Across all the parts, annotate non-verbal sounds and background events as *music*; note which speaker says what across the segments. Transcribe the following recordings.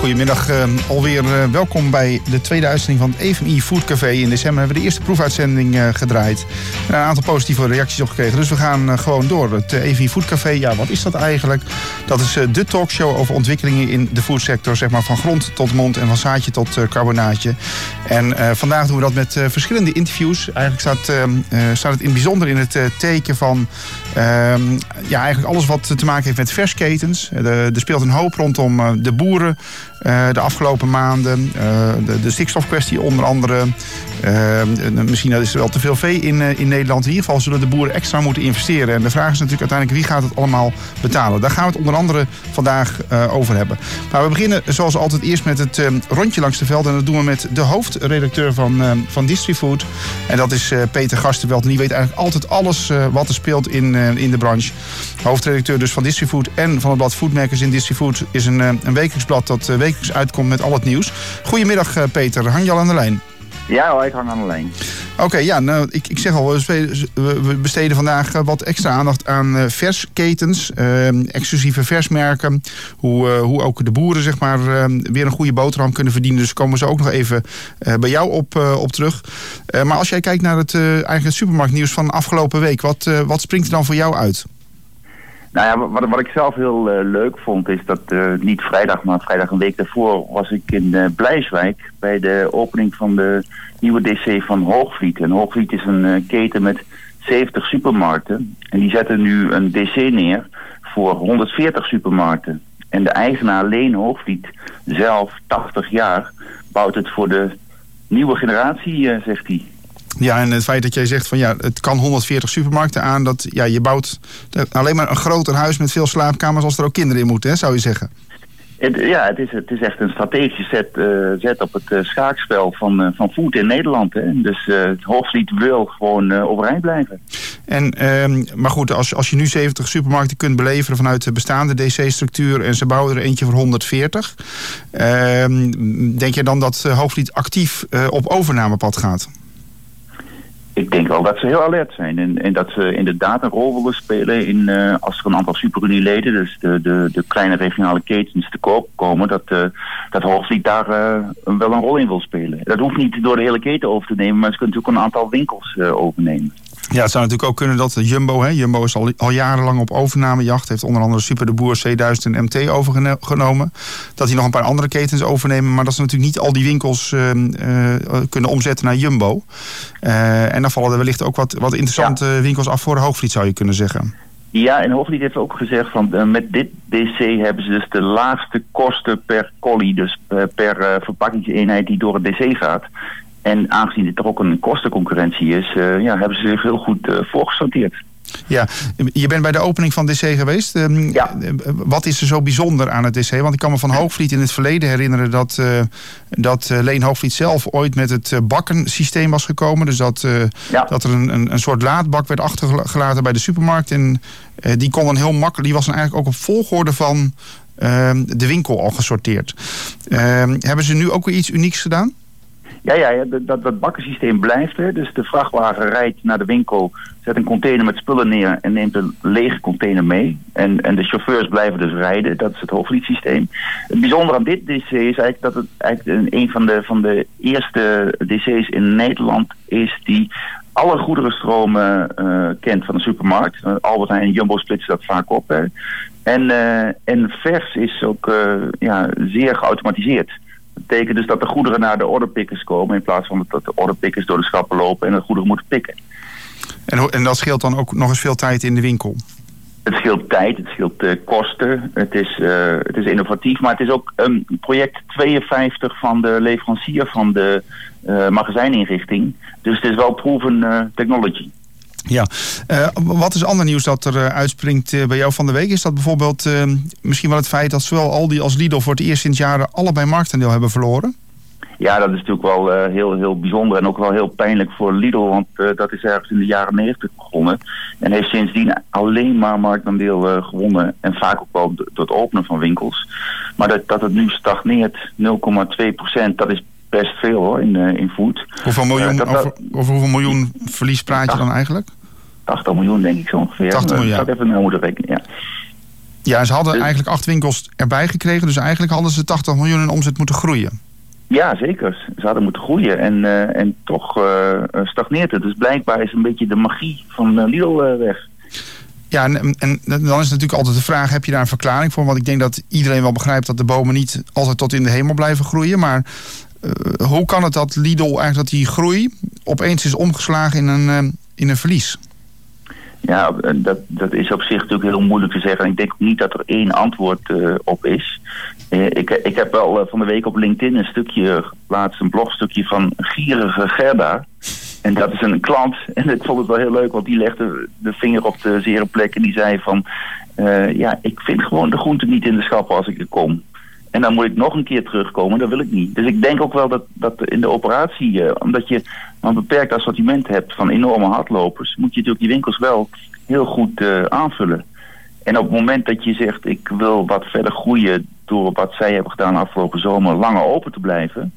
Speaker 1: goedemiddag. Uh, alweer uh, welkom bij de tweede uitzending van het EVMI Food Café. In december hebben we de eerste proefuitzending uh, gedraaid. En een aantal positieve reacties op gekregen. Dus we gaan gewoon door. Het EVMI Food Café, ja, wat is dat eigenlijk? Dat is de talkshow over ontwikkelingen in de foodsector. Zeg maar van grond tot mond en van zaadje tot carbonaatje. En vandaag doen we dat met verschillende interviews. Eigenlijk staat, staat het in bijzonder in het teken van... Ehm, ja, eigenlijk alles wat te maken heeft met versketens. er speelt een hoop rondom de boeren de afgelopen maanden. Uh, de, de, stikstofkwestie onder andere. Uh, misschien is er wel te veel vee in, in Nederland. In ieder geval zullen de boeren extra moeten investeren. En de vraag is natuurlijk uiteindelijk wie gaat het allemaal betalen. Daar gaan we het onder andere vandaag over hebben. Maar we beginnen zoals altijd eerst met het rondje langs de veld. En dat doen we met de hoofdredacteur van, van Distrifood. En dat is Peter Gastenveld. En die weet eigenlijk altijd alles wat er speelt in, in de branche. Hoofdredacteur dus van Distrifood en van het blad Foodmakers in Distrifood is een, een wekelijks blad dat wekelijks uitkomt met al het nieuws. Goedemiddag uh, Peter, hang je al aan de lijn?
Speaker 2: Ja hoor, ik hang aan de lijn.
Speaker 1: Oké, ja, nou, ik, ik zeg al, we besteden vandaag eh, wat extra aandacht aan uh, versketens, exclusieve versmerken. Hoe, hoe ook de boeren zeg maar, weer een goede boterham kunnen verdienen. Dus komen ze ook nog even bij jou op, op terug. maar als jij kijkt naar het, eigenlijk het supermarktnieuws van afgelopen week, wat, wat springt er dan voor jou uit?
Speaker 2: Nou ja, wat, wat ik zelf heel uh, leuk vond is dat uh, niet vrijdag, maar vrijdag een week daarvoor was ik in uh, Blijswijk bij de opening van de nieuwe DC van Hoogvliet. En Hoogvliet is een keten met 70 supermarkten. En die zetten nu een DC neer voor 140 supermarkten. En de eigenaar Leen Hoogvliet, zelf 80 jaar, bouwt het voor de nieuwe generatie, zegt hij.
Speaker 1: Ja, en het feit dat jij zegt van ja, het kan 140 supermarkten aan, dat ja, je bouwt alleen maar een groter huis met veel slaapkamers als er ook kinderen in moeten, hè, zou je zeggen.
Speaker 2: Het, ja, het is, het is echt een strategische zet, uh, zet op het uh, schaakspel van, uh, van voet in Nederland. Hè. Dus het Hoofdlied wil gewoon overeind blijven.
Speaker 1: En, ehm, maar goed, als, als je nu 70 supermarkten kunt beleveren vanuit de bestaande DC-structuur... en ze bouwen er eentje voor 140... Ehm, denk je dan dat Hoofdlied actief op overnamepad gaat?
Speaker 2: Ik denk wel dat ze heel alert zijn. En, en dat ze inderdaad een rol willen spelen in, uh, als er een aantal superunieleden, dus de, de, de kleine regionale ketens te koop komen, dat, uh, dat Hoogvliet daar uh, wel een rol in wil spelen. Dat hoeft niet door de hele keten over te nemen, maar ze kunnen natuurlijk een aantal winkels overnemen.
Speaker 1: Ja, het zou natuurlijk ook kunnen dat Jumbo, hè, Jumbo is al, al jarenlang op overnamejacht, heeft onder andere Super de Boer C1000 en MT overgenomen. Dat hij nog een paar andere ketens overnemen, maar dat ze natuurlijk niet al die winkels uh, uh, kunnen omzetten naar Jumbo. Uh, en dan vallen er wellicht ook wat, wat interessante winkels af voor Hoogvliet, zou je kunnen zeggen.
Speaker 2: Ja, en Hoogvliet heeft ook gezegd van met dit DC hebben ze dus de laagste kosten per collie, dus per verpakkingseenheid die door het DC gaat. En aangezien dit toch ook een kostenconcurrentie is, uh, ja, hebben ze zich heel goed uh, voorgesorteerd.
Speaker 1: Ja, je bent bij de opening van DC geweest. Um, ja. Wat is er zo bijzonder aan het DC? Want ik kan me van Hoogvliet in het verleden herinneren dat, uh, dat Leen Hoogvliet zelf ooit met het bakkensysteem was gekomen. Dus dat, ja. dat er een, een, een, soort laadbak werd achtergelaten bij de supermarkt. En die kon dan heel makkelijk, die was dan eigenlijk ook op volgorde van ehm, de winkel al gesorteerd. Ehm, hebben ze nu ook weer iets unieks gedaan?
Speaker 2: Ja, ja, dat, bakkensysteem blijft. Hè. Dus de vrachtwagen rijdt naar de winkel, zet een container met spullen neer en neemt een lege container mee. En, en de chauffeurs blijven dus rijden. Dat is het hoofdliedsysteem. Het bijzondere aan dit DC is eigenlijk dat het eigenlijk een van de, van de eerste DC's in Nederland is die alle goederenstromen uh, kent van de supermarkt. Uh, Albert Heijn en Jumbo splitsen dat vaak op. Hè. En, uh, en vers is ook ja, zeer geautomatiseerd betekent dus dat de goederen naar de orderpickers komen... in plaats van dat de orderpickers door de schappen lopen en de goederen moeten pikken.
Speaker 1: En, en dat scheelt dan ook nog eens veel tijd in de winkel?
Speaker 2: Het scheelt tijd, het scheelt uh, kosten, het is, uh, het is innovatief, maar het is ook um, project 52 van de leverancier van de uh, magazijninrichting. Dus het is wel proven technology.
Speaker 1: Ja, uh, wat is ander nieuws dat er uh, uitspringt uh, bij jou van de week? Is dat bijvoorbeeld misschien wel het feit dat zowel Aldi als Lidl voor het eerst sinds jaren allebei marktaandeel hebben verloren?
Speaker 2: Ja, dat is natuurlijk wel heel, heel bijzonder en ook wel heel pijnlijk voor Lidl, want dat is ergens in de jaren 90 begonnen. En heeft sindsdien alleen maar marktaandeel gewonnen en vaak ook wel door het openen van winkels. Maar dat, dat het nu stagneert, 0,2 procent, dat is best veel hoor, in, in food.
Speaker 1: Hoeveel miljoen, dat, over, over, hoeveel miljoen verlies praat je dan eigenlijk?
Speaker 2: 80 miljoen denk ik zo ongeveer.
Speaker 1: 80 miljoen,
Speaker 2: ja. Ik even naar moeten rekenen, ja.
Speaker 1: Ja, ze hadden eigenlijk acht winkels erbij gekregen. Dus eigenlijk hadden ze 80 miljoen in omzet moeten groeien.
Speaker 2: Ja, zeker. Ze hadden moeten groeien en, en toch stagneert het. Dus blijkbaar is een beetje de magie van Lidl weg.
Speaker 1: Ja, en, en, dan is natuurlijk altijd de vraag: heb je daar een verklaring voor? Want ik denk dat iedereen wel begrijpt dat de bomen niet altijd tot in de hemel blijven groeien. Maar uh, hoe kan het dat Lidl eigenlijk dat die groei opeens is omgeslagen in een, uh, in een verlies?
Speaker 2: Ja, dat, dat is op zich natuurlijk heel moeilijk te zeggen. Ik denk niet dat er één antwoord uh, op is. ik, ik heb wel van de week op LinkedIn een stukje geplaatst, een blogstukje van Gierige Gerda. En dat is een klant. *laughs* En ik vond het wel heel leuk, want die legde de vinger op de zere plek. En die zei van, ja, ik vind gewoon de groenten niet in de schappen als ik er kom. En dan moet ik nog een keer terugkomen, dat wil ik niet. Dus ik denk ook wel dat, dat in de operatie, uh, omdat je een beperkt assortiment hebt van enorme hardlopers, moet je natuurlijk die winkels wel heel goed uh, aanvullen. En op het moment dat je zegt, ik wil wat verder groeien door wat zij hebben gedaan afgelopen zomer, langer open te blijven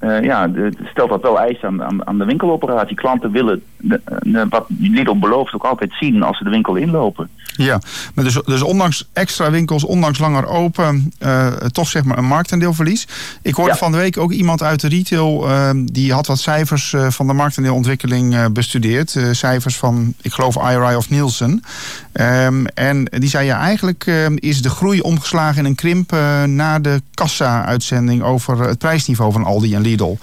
Speaker 2: uh, ja, stelt dat wel eisen aan, aan, de winkeloperatie. Klanten willen de, de, wat Lidl belooft ook altijd zien als ze de winkel inlopen.
Speaker 1: Ja, maar dus, dus ondanks extra winkels, ondanks langer open, uh, toch zeg maar een marktaandeelverlies. Ik hoorde van de week ook iemand uit de retail, uh, die had wat cijfers uh, van de marktaandeelontwikkeling bestudeerd. cijfers van, ik geloof, IRI of Nielsen. Um, en die zei ja, eigenlijk is de groei omgeslagen in een krimp na de kassa-uitzending over het prijsniveau van Aldi en Lidl.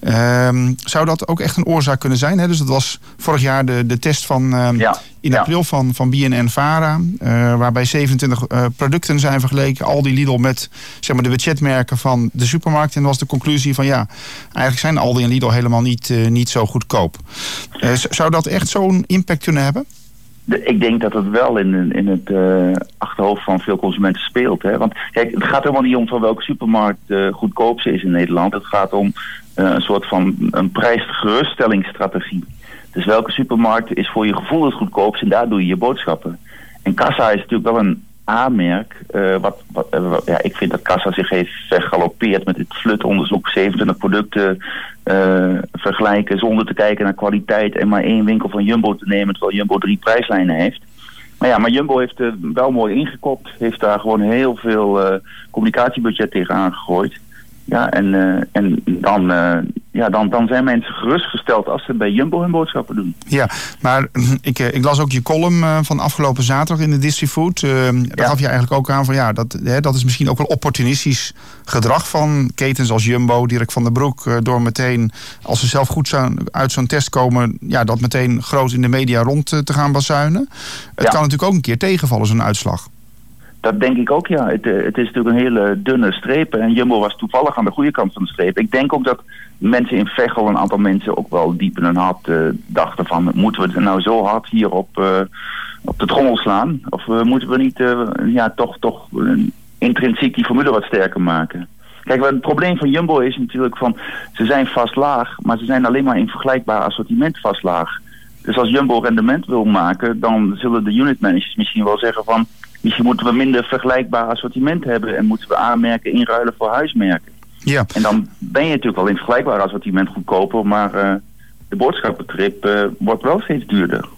Speaker 1: Um, zou dat ook echt een oorzaak kunnen zijn? Hè? Dus dat was vorig jaar de, de test van ja in april van, van BNN Vara. Uh, waarbij 27 uh, producten zijn vergeleken. Al die Lidl met zeg maar, de budgetmerken van de supermarkt. En was de conclusie van ja, eigenlijk zijn Aldi en Lidl helemaal niet, niet zo goedkoop. zou dat echt zo'n impact kunnen hebben?
Speaker 2: Ik denk dat het wel in, in het uh, achterhoofd van veel consumenten speelt. Hè? Want kijk, het gaat helemaal niet om van welke supermarkt uh, goedkoopste is in Nederland. Het gaat om uh, een soort van een prijsgeruststellingsstrategie. Dus welke supermarkt is voor je gevoel het goedkoopst en daar doe je je boodschappen. En Kassa is natuurlijk wel een A-merk. Uh, wat, wat ja, ik vind dat Kassa zich heeft vergalopeerd met dit flutonderzoek. 27 producten uh, vergelijken zonder te kijken naar kwaliteit. En maar één winkel van Jumbo te nemen terwijl Jumbo drie prijslijnen heeft. Maar ja, maar Jumbo heeft wel mooi ingekopt. Heeft daar gewoon heel veel communicatiebudget tegen aangegooid. Ja, en, en dan, ja, dan, dan zijn mensen gerustgesteld als ze bij Jumbo hun boodschappen doen.
Speaker 1: Ja, maar *clears throat* ik, ik las ook je column van afgelopen zaterdag in de Distrifood. Uh, daar ja. gaf je eigenlijk ook aan van ja, dat, hè, dat is misschien ook wel opportunistisch gedrag van ketens als Jumbo, Dirk van der Broek. door meteen, als ze zelf goed zijn, uit zo'n test komen, ja, dat meteen groot in de media rond te gaan bazuinen. Het ja. kan natuurlijk ook een keer tegenvallen, zo'n uitslag.
Speaker 2: Dat denk ik ook, ja. Het, eh, het, is natuurlijk een hele dunne streep. En Jumbo was toevallig aan de goede kant van de streep. Ik denk ook dat mensen in Veghel, een aantal mensen ook wel diep in hun hart uh, dachten van... moeten we nou zo hard hier op, uh, op de trommel slaan? Of moeten we niet ja, toch, toch intrinsiek die formule wat sterker maken? Kijk, het probleem van Jumbo is natuurlijk van... ze zijn vast laag, maar ze zijn alleen maar in vergelijkbaar assortiment vast laag. Dus als Jumbo rendement wil maken, dan zullen de unit managers misschien wel zeggen van Misschien moeten we minder vergelijkbaar assortiment hebben en moeten we aanmerken inruilen voor huismerken.
Speaker 1: Ja.
Speaker 2: En dan ben je natuurlijk wel in vergelijkbaar assortiment goedkoper, maar uh, de boodschappentrip uh, wordt wel steeds duurder.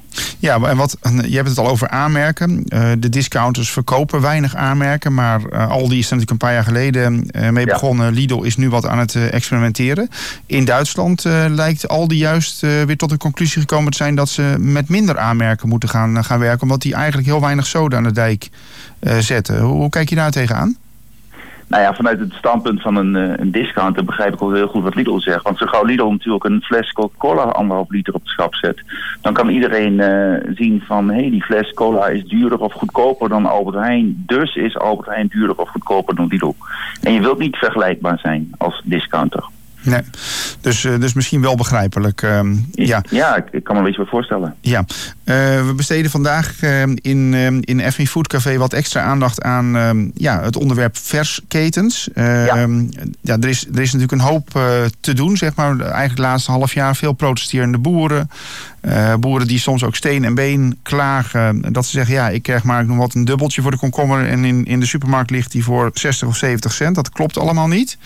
Speaker 1: Ja, en wat, je hebt het al over aanmerken. Uh, de discounters verkopen weinig aanmerken. Maar uh, Aldi is er natuurlijk een paar jaar geleden uh, mee ja. begonnen. Lidl is nu wat aan het experimenteren. In Duitsland lijkt Aldi juist weer tot de conclusie gekomen te zijn... dat ze met minder aanmerken moeten gaan, gaan werken. Omdat die eigenlijk heel weinig soda aan de dijk zetten. Hoe, hoe kijk je daar tegenaan?
Speaker 2: Nou ja, vanuit het standpunt van een, uh, een discounter begrijp ik ook heel goed wat Lidl zegt. Want zo gauw Lidl natuurlijk een fles Coca-Cola anderhalf liter op de schap zet... dan kan iedereen uh, zien van, hé, hey, die fles cola is duurder of goedkoper dan Albert Heijn. Dus is Albert Heijn duurder of goedkoper dan Lidl. En je wilt niet vergelijkbaar zijn als discounter.
Speaker 1: Nee, dus, uh, dus misschien wel begrijpelijk. Uh, ja.
Speaker 2: ja, ik kan me wel iets voorstellen.
Speaker 1: Ja, uh, we besteden vandaag uh, in, in FMI Food Café wat extra aandacht aan ja, het onderwerp versketens. Ja. ja, er, is, er is natuurlijk een hoop te doen, zeg maar. Eigenlijk het laatste half jaar veel protesterende boeren. Boeren die soms ook steen en been klagen. Dat ze zeggen, ja, ik krijg maar nog wat een dubbeltje voor de komkommer. En in, in de supermarkt ligt die voor 60 of 70 cent. Dat klopt allemaal niet.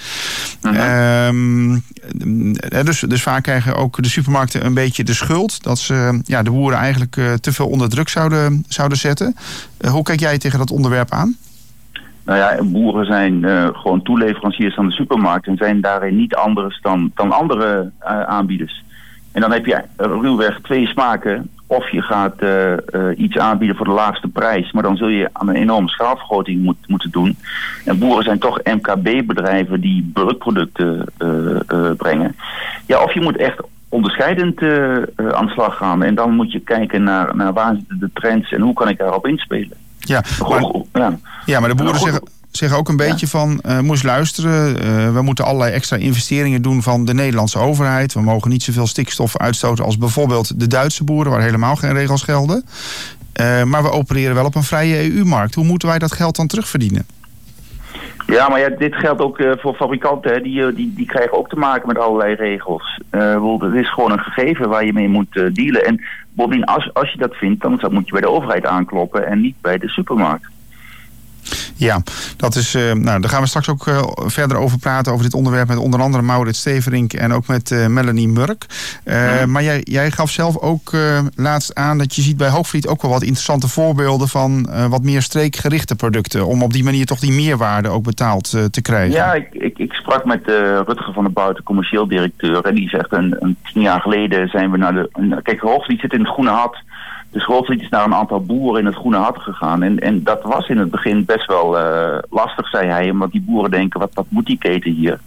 Speaker 1: Ehm, dus, dus vaak krijgen ook de supermarkten een beetje de schuld. Dat ze ja, de boeren eigenlijk te veel onder druk zouden, zouden zetten. hoe kijk jij tegen dat onderwerp aan?
Speaker 2: Nou ja, boeren zijn uh, gewoon toeleveranciers aan de supermarkt en zijn daarin niet anders dan, dan andere uh, aanbieders. En dan heb je ruwweg twee smaken. Of je gaat uh, iets aanbieden voor de laagste prijs, maar dan zul je aan een enorme schaalvergroting moet, moeten doen. En boeren zijn toch MKB-bedrijven die bulkproducten brengen. Ja, of je moet echt onderscheidend aan de slag gaan. En dan moet je kijken naar, naar waar zitten de trends en hoe kan ik daarop inspelen.
Speaker 1: Ja, maar, ja. ja, maar de boeren zeggen, zeggen ook een beetje van, uh, moest luisteren, uh, we moeten allerlei extra investeringen doen van de Nederlandse overheid. We mogen niet zoveel stikstof uitstoten als bijvoorbeeld de Duitse boeren, waar helemaal geen regels gelden. Uh, maar we opereren wel op een vrije EU-markt. Hoe moeten wij dat geld dan terugverdienen?
Speaker 2: Ja, maar ja, dit geldt ook uh, voor fabrikanten. Hè. Die, die, die krijgen ook te maken met allerlei regels. Uh, het is gewoon een gegeven waar je mee moet dealen. En bovendien, als, als je dat vindt, dan moet je bij de overheid aankloppen en niet bij de supermarkt.
Speaker 1: Ja, dat is, uh, nou, daar gaan we straks ook uh, verder over praten. Over dit onderwerp met onder andere Maurits Steverink en ook met uh, Melanie Murk. Mm. Maar jij, jij gaf zelf ook laatst aan dat je ziet bij Hoogvliet ook wel wat interessante voorbeelden van wat meer streekgerichte producten. Om op die manier toch die meerwaarde ook betaald te krijgen.
Speaker 2: Ja, ik, ik, ik sprak met Rutger van der Bout, de commercieel directeur. En die zegt een, een tien jaar geleden zijn we naar de. Kijk, Hoogvliet zit in het groene had. De schoolvliet is naar een aantal boeren in het Groene Hart gegaan. En, en dat was in het begin best wel uh, lastig, zei hij. Omdat die boeren denken, wat, moet die keten hier?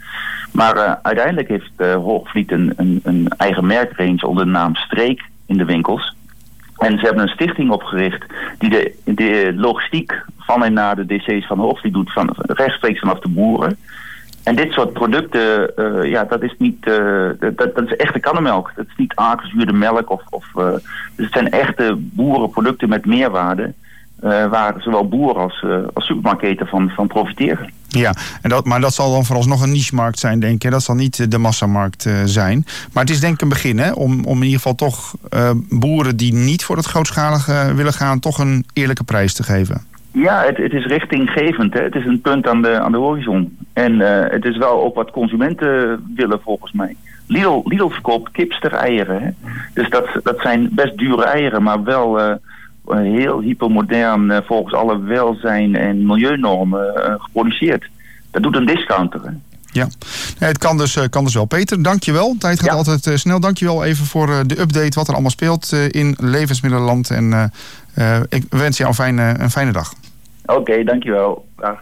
Speaker 2: Maar uh, uiteindelijk heeft uh, Hoogvliet een, een, een eigen merkrange onder de naam Streek in de winkels. En ze hebben een stichting opgericht die de, de logistiek van en naar de DC's van Hoogvliet doet, van, rechtstreeks vanaf de boeren. En dit soort producten, uh, ja, dat is niet, uh, dat, dat is echte kannenmelk. Dat is niet aangezuurde melk of, of uh, dus het zijn echte boerenproducten met meerwaarde. waar zowel boeren als, als supermarkten van, van profiteren.
Speaker 1: Ja, en dat, maar dat zal dan vooralsnog een niche-markt zijn, denk ik. Dat zal niet de massamarkt zijn. Maar het is denk ik een begin, hè? Om, om in ieder geval toch boeren die niet voor het grootschalige willen gaan... toch een eerlijke prijs te geven.
Speaker 2: Ja, het, het is richtinggevend. Hè. Het is een punt aan de, aan de horizon. En uh, het is wel ook wat consumenten willen volgens mij. Lidl, Lidl verkoopt kipster-eieren. Hè. Dus dat, dat zijn best dure eieren, maar wel uh, heel hypermodern uh, volgens alle welzijn- en milieunormen geproduceerd. Dat doet een discounter. Hè.
Speaker 1: Ja, nee, het kan dus, kan dus wel. Peter, dankjewel. Tijd gaat ja. altijd snel. Dankjewel even voor de update wat er allemaal speelt in levensmiddelenland. En ik wens een fijne, een fijne dag.
Speaker 2: Oké, okay, dankjewel. Dag.